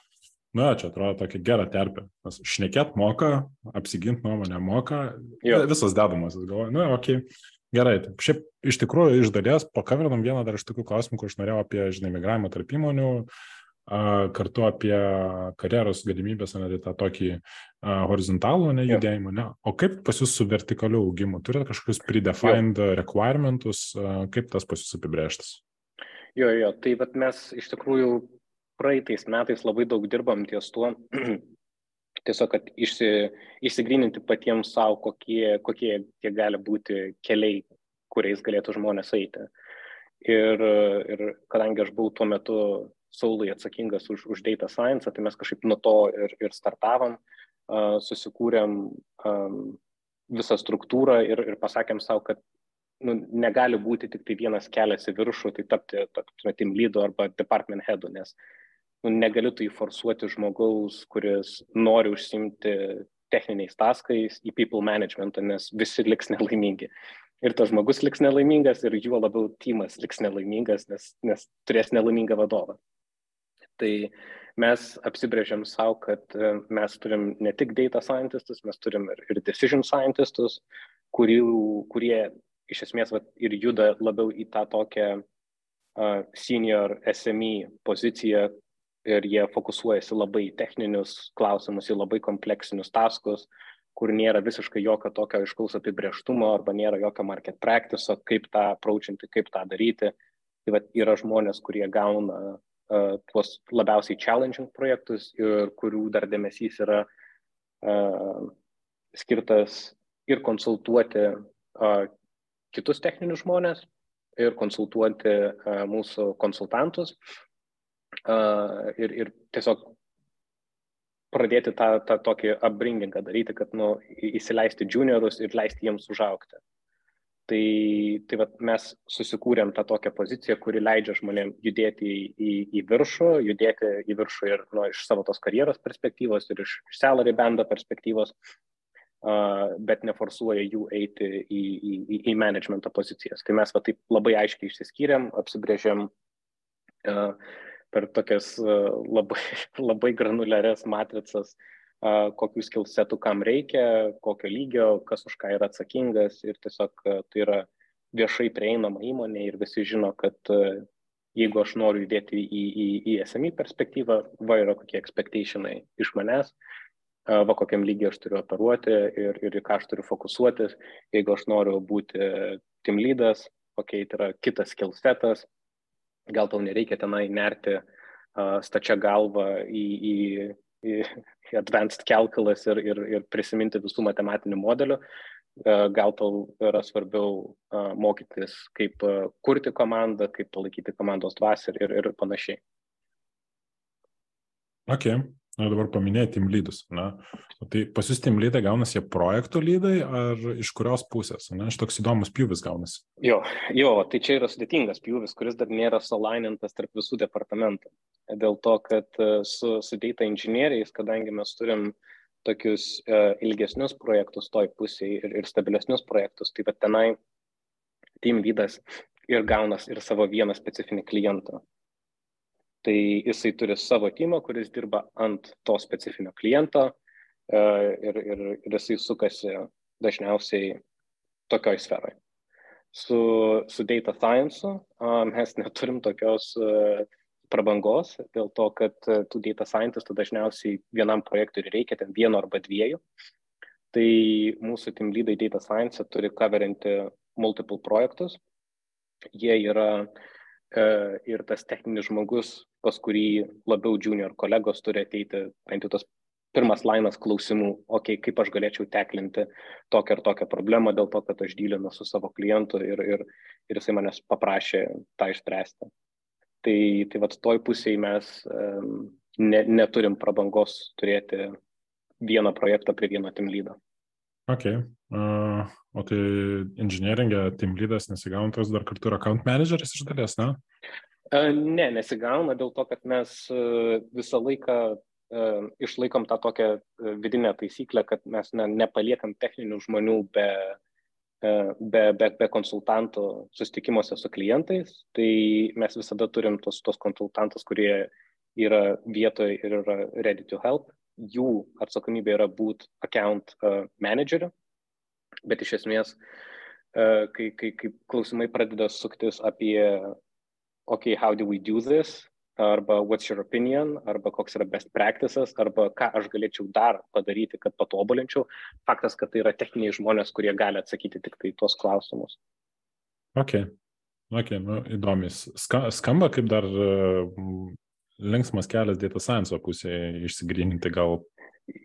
na, čia atrodo tokia gera terpė, nes šnekėt moka, apsigint nuomonę moka, jo. visas dedamas, galvoju, na, ok, Gerai, taip, šiaip iš tikrųjų iš dalies pakavinom vieną dar iš tokių klausimų, kur aš norėjau apie, žinai, migravimą tarp įmonių, kartu apie karjeros galimybės, ne, tą tokį horizontalų nejudėjimą, ne? O kaip pas jūs su vertikaliu augimu? Turite kažkokius predefined jo. requirementus, kaip tas pas jūs apibrėžtas? Jo, jo, tai mes iš tikrųjų praeitais metais labai daug dirbam ties tuo, tiesiog, kad išsi, išsigryninti patiems savo, kokie, kokie tie gali būti keliai, kuriais galėtų žmonės eiti. Ir, ir kadangi aš buvau tuo metu saulai atsakingas už, už data science, tai mes kažkaip nuo to ir, ir startavom, uh, susikūrėm um, visą struktūrą ir, ir pasakėm savo, kad nu, negali būti tik tai vienas kelias į viršų, tai tapti, tapti team lydu arba department headu, nes nu, negali tu įforsuoti žmogaus, kuris nori užsimti techniniais taskais į people managementą, nes visi liks nelaimingi. Ir tas žmogus liks nelaimingas ir juo labiau timas liks nelaimingas, nes, nes turės nelaimingą vadovą. Tai mes apsibrėžiam savo, kad e, mes turim ne tik data scientistus, mes turim ir, ir decision scientistus, kurių, kurie iš esmės vat, ir juda labiau į tą tokią senior SME poziciją, ir jie fokusuojasi labai techninius klausimus, į labai kompleksinius taskus, kur nėra visiškai jokio tokio aiškaus apibrieštumo arba nėra jokio market practice, kaip tą approachinti, kaip tą daryti. Tai va, yra žmonės, kurie gauna uh, tuos labiausiai challenging projektus ir kurių dar dėmesys yra uh, skirtas ir konsultuoti uh, kitus techninius žmonės ir konsultuoti uh, mūsų konsultantus ir, ir tiesiog pradėti tą, tą tokį upbringingą daryti, kad nu, įsileisti juniorus ir leisti jiems užaukti. Tai, tai vat, mes susikūrėm tą tokią poziciją, kuri leidžia žmonėms judėti į, į, į viršų, judėti į viršų ir nu, iš savo tos karjeros perspektyvos, ir iš salary bando perspektyvos, uh, bet neforsuoja jų eiti į, į, į, į managemento pozicijas. Tai mes va, taip labai aiškiai išsiskyrėm, apsibrėžėm uh, per tokias labai, labai granularias matricas, kokių skilsetų kam reikia, kokio lygio, kas už ką yra atsakingas ir tiesiog tai yra viešai prieinama įmonė ir visi žino, kad jeigu aš noriu judėti į, į, į SMI perspektyvą, va yra kokie expectationai iš manęs, va kokiam lygiai aš turiu operuoti ir, ir į ką aš turiu fokusuotis, jeigu aš noriu būti team leadas, kokie okay, tai yra kitas skillsetas, gal tau nereikia tenai nerti uh, stačia galva į, į, į advanced calculus ir, ir, ir prisiminti visų matematinių modelių. Uh, gal tau yra svarbiau uh, mokytis, kaip uh, kurti komandą, kaip palaikyti komandos dvasę ir, ir panašiai. Okay. Na, dabar paminėjai team lydus. Na. Tai pas jūs team lydai gaunasi projektų lydai ar iš kurios pusės? Na, iš toks įdomus pjūvis gaunasi. Jo, jo, tai čia yra sudėtingas pjūvis, kuris dar nėra sulainintas tarp visų departamentų. Dėl to, kad e, su, su data inžinieriais, kadangi mes turim tokius uh, ilgesnius projektus toj pusėje ir, ir stabilesnius projektus, tai pat tenai team lydas ir gaunas ir savo vieną specifinį klientą tai jisai turi savo timą, kuris dirba ant to specifinio kliento e, ir, ir, ir jisai sukasi dažniausiai tokioj sferai. Su, su data science mes neturim tokios e, prabangos, dėl to, kad e, tų data scientistų dažniausiai vienam projektui reikia ten vieno arba dviejų. Tai mūsų team lydai data science turi coverinti multiple projektus. Jie yra uh, ir tas techninis žmogus, pas kurį labiau junior kolegos turi ateiti, bent jau tas pirmas lainas klausimų, okei, okay, kaip aš galėčiau teklinti tokią ir tokią problemą dėl to, kad aš dylinu su savo klientu ir, ir, ir jisai manęs paprašė tą išspręsti. Tai, tai vad toj pusėje mes um, ne, neturim prabangos turėti vieną projektą prie vieno team lydo. Ok. Uh, o tai inžinieringė team lydas nesigauntas dar kartu ir account manageris iš dalies, ne? Uh, ne, nesigauna dėl to, kad mes uh, visą laiką uh, išlaikom tą tokią vidinę taisyklę, kad mes ne, nepaliekam techninių žmonių be, be, be, be konsultantų susitikimuose su klientais. Tai mes visada turim tos, tos konsultantus, kurie yra vietoje ir yra ready to help jų atsakomybė yra būti account uh, manageriu, bet iš esmės, uh, kai, kai, kai klausimai pradeda suktis apie, ok, how do we do this, arba what's your opinion, arba koks yra best practices, arba ką aš galėčiau dar padaryti, kad patobulinčiau, faktas, kad tai yra techniniai žmonės, kurie gali atsakyti tik tai tuos klausimus. Ok, ok, nu, įdomis. Ska, skamba kaip dar uh, linksmas kelias data science pusėje išsigryninti gal.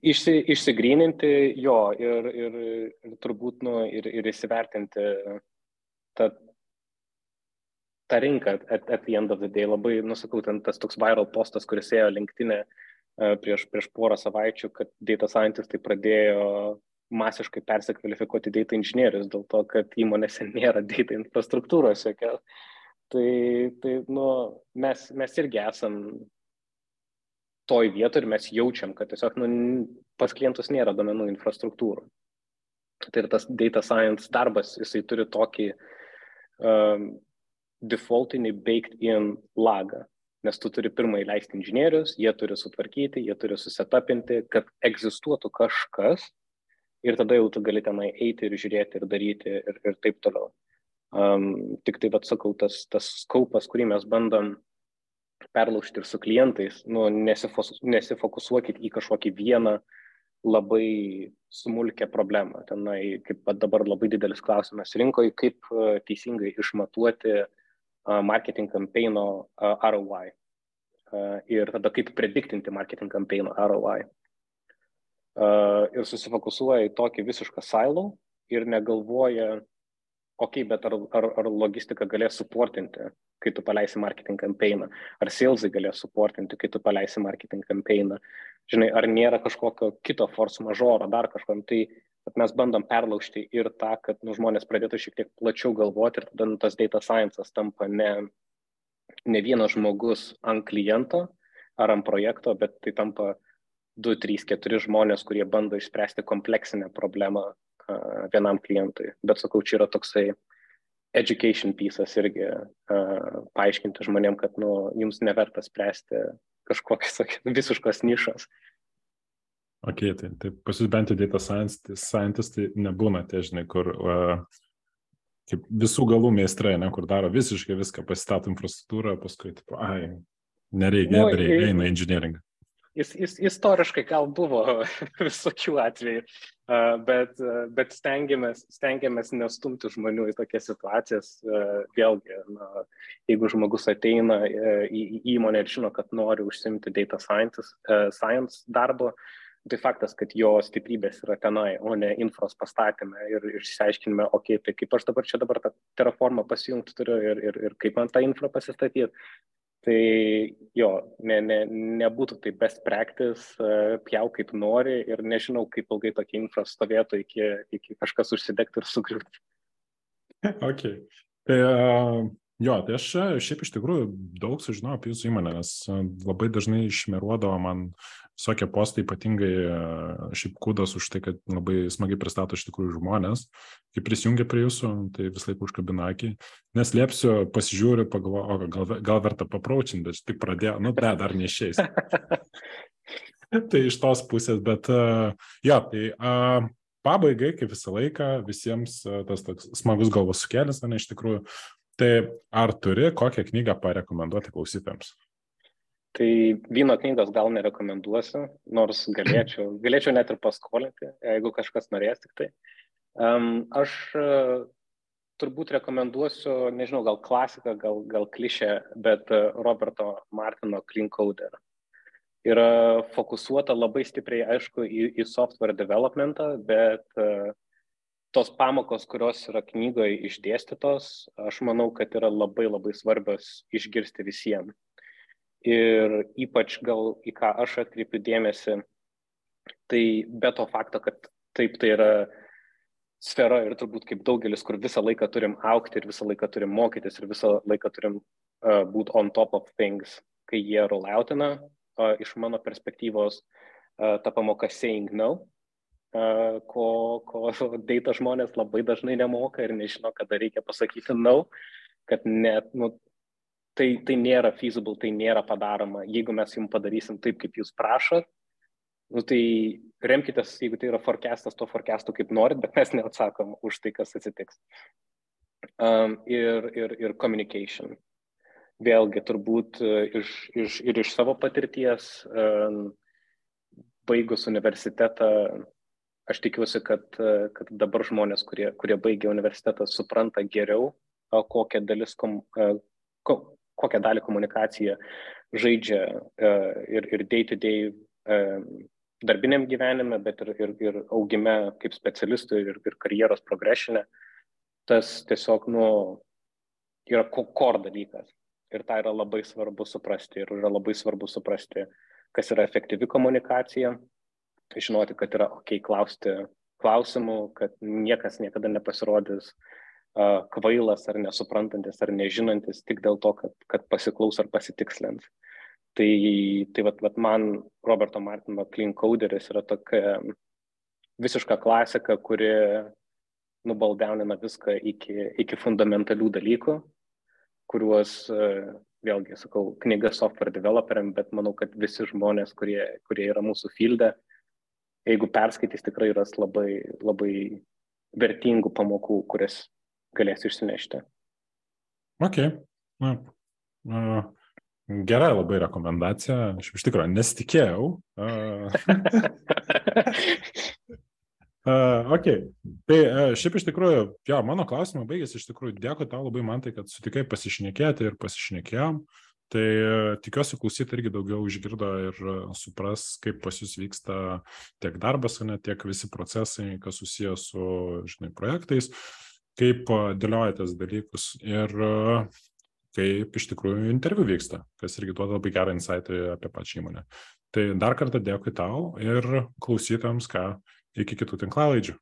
Išsi, išsigryninti jo ir, ir, ir turbūt nu, ir, ir įsivertinti tą, tą rinką at, at the end of the day. Labai, nusakau, ten tas toks viral postas, kuris ėjo linktinė e, prieš, prieš porą savaičių, kad data scientistai pradėjo masiškai persikvalifikuoti data inžinierius dėl to, kad įmonėse nėra data infrastruktūros jokios. Tai, tai nu, mes, mes irgi esam toj vietoje ir mes jaučiam, kad tiesiog nu, pas klientus nėra domenų infrastruktūrų. Tai ir tas data science darbas, jisai turi tokį um, defaultinį baked in lagą, nes tu turi pirmą įleisti inžinierius, jie turi sutvarkyti, jie turi susetapinti, kad egzistuotų kažkas ir tada jau tu gali tenai eiti ir žiūrėti ir daryti ir, ir taip toliau. Um, tik tai, bet sakau, tas, tas skaupas, kurį mes bandom perlaužti ir su klientais, nu, nesifos, nesifokusuokit į kažkokį vieną labai smulkę problemą. Tenai, kaip dabar labai didelis klausimas rinkoje, kaip uh, teisingai išmatuoti uh, marketing campaigno uh, ROI. Ir tada kaip prediktinti marketing campaigno ROI. Ir susifokusuoja į tokį visišką silo ir negalvoja, ok, bet ar, ar, ar logistika galės suportinti, kai tu paleisi marketing campaigną, ar salesai galės suportinti, kai tu paleisi marketing campaigną, žinai, ar nėra kažkokio kito force majoro, dar kažkam, tai mes bandom perlaužti ir tą, kad nu, žmonės pradėtų šiek tiek plačiau galvoti ir tada nu, tas data sciences tampa ne, ne vienas žmogus ant kliento ar ant projekto, bet tai tampa 2, 3, 4 žmonės, kurie bando išspręsti kompleksinę problemą vienam klientui. Bet sakau, čia yra toksai education piecas irgi uh, paaiškinti žmonėm, kad nu, jums neverta spręsti kažkokios visiškos nišos. Ok, tai, tai pas jūs bent jau data tai scientistai nebūna tie, žinai, kur uh, kaip visų galų meistrai, ne, kur daro visiškai viską, pasistato infrastruktūrą, paskui, tipo, ai, nereikia, nu, nereikia, eina inžinieringą. Jis, jis, istoriškai gal buvo visokių atvejų, bet, bet stengiamės, stengiamės nestumti žmonių į tokias situacijas. Vėlgi, na, jeigu žmogus ateina į, į įmonę ir žino, kad nori užsimti data science, science darbo, tai faktas, kad jo stiprybės yra tenai, o ne infos pastatymė ir, ir išsiaiškinime, okei, okay, tai kaip aš dabar čia dabar tą terraformą pasijungti turiu ir, ir, ir kaip man tą infrą pasistatyti. Tai jo, ne, ne, nebūtų tai best practice, uh, pjau kaip nori ir nežinau, kaip ilgai tokia infra stovėtų iki, iki kažkas užsidegtų ir sugriūtų. Ok. Tai uh, jo, tai aš šiaip iš tikrųjų daug sužinojau apie jūsų įmonę, nes labai dažnai išmiruodavo man visokie postai, ypatingai šiaip kudos už tai, kad labai smagiai pristato iš tikrųjų žmonės, kai prisijungia prie jūsų, tai vis laik užkabina akį. Neslėpsiu, pasižiūriu, pagalvoju, o gal, gal verta papraučinti, bet tik pradėjau, nu, ne, dar neišeis. tai iš tos pusės, bet uh, jo, tai uh, pabaigai, kaip visą laiką, visiems uh, tas toks smagus galvos sukėlis, ne, iš tikrųjų. Tai ar turi kokią knygą parekomenduoti klausytėms? Tai vyno knygos gal nerekomenduosiu, nors galėčiau, galėčiau net ir paskolinti, jeigu kažkas norės tik tai. Um, aš uh, turbūt rekomenduosiu, nežinau, gal klasiką, gal, gal klišę, bet uh, Roberto Martino Clean Coder. Yra fokusuota labai stipriai, aišku, į, į software developmentą, bet uh, tos pamokos, kurios yra knygoje išdėstytos, aš manau, kad yra labai labai svarbios išgirsti visiems Ir ypač gal į ką aš atkreipiu dėmesį, tai be to fakto, kad taip tai yra sfera ir turbūt kaip daugelis, kur visą laiką turim aukti ir visą laiką turim mokytis ir visą laiką turim uh, būti on top of things, kai jie rolloutina, uh, iš mano perspektyvos uh, ta pamoka saying no, uh, ko, ko data žmonės labai dažnai nemoka ir nežino, kada reikia pasakyti no, kad net, nu, tai, tai nėra feasible, tai nėra padaroma. Jeigu mes jums padarysim taip, kaip jūs prašot, nu, tai remkitės, jeigu tai yra forecastas, to forecastu kaip norit, bet mes neatsakom už tai, kas atsitiks. Um, ir, ir, ir communication. Vėlgi, turbūt uh, iš, iš, ir iš savo patirties, um, baigus universitetą, aš tikiuosi, kad, uh, kad dabar žmonės, kurie, kurie baigia universitetą, supranta geriau, kokią, dalis kom, uh, ko, kokią dalį komunikacija žaidžia uh, ir, ir -day, um, darbiniam gyvenime, bet ir, ir, ir augime kaip specialistui ir, ir karjeros progresinė, tas tiesiog, nu, yra core dalykas. Ir tai yra labai svarbu suprasti. Ir yra labai svarbu suprasti, kas yra efektyvi komunikacija, žinoti, kad yra ok klausti klausimų, kad niekas niekada nepasirodys uh, kvailas ar nesuprantantis ar nežinantis tik dėl to, kad, kad pasiklaus ar pasitikslins. Tai, tai vat, vat man Roberto Martino Clean Coderis yra tokia visiška klasika, kuri nubaldeunina viską iki, iki fundamentalių dalykų, kuriuos, vėlgi, sakau, knyga software developeriam, bet manau, kad visi žmonės, kurie, kurie yra mūsų filde, jeigu perskaitys, tikrai ras labai, labai vertingų pamokų, kurias galės išsinešti. Ok. Na, uh, Gera labai rekomendacija, aš iš tikrųjų nesitikėjau. Uh, uh, ok, tai uh, šiaip iš tikrųjų, jo, mano klausimai baigėsi, iš tikrųjų dėkui tau labai man tai, kad sutikai pasišnekėti ir pasišnekėjom. Tai uh, tikiuosi klausyti irgi daugiau išgirdo ir uh, supras, kaip pas jūs vyksta tiek darbas, ne tiek visi procesai, kas susijęs su, žinai, projektais, kaip dėliojatės dalykus. Ir kaip iš tikrųjų interviu vyksta, kas irgi duoda labai gerą insightą apie pačią įmonę. Tai dar kartą dėkui tau ir klausytams, ką iki kitų tinklalaidžių.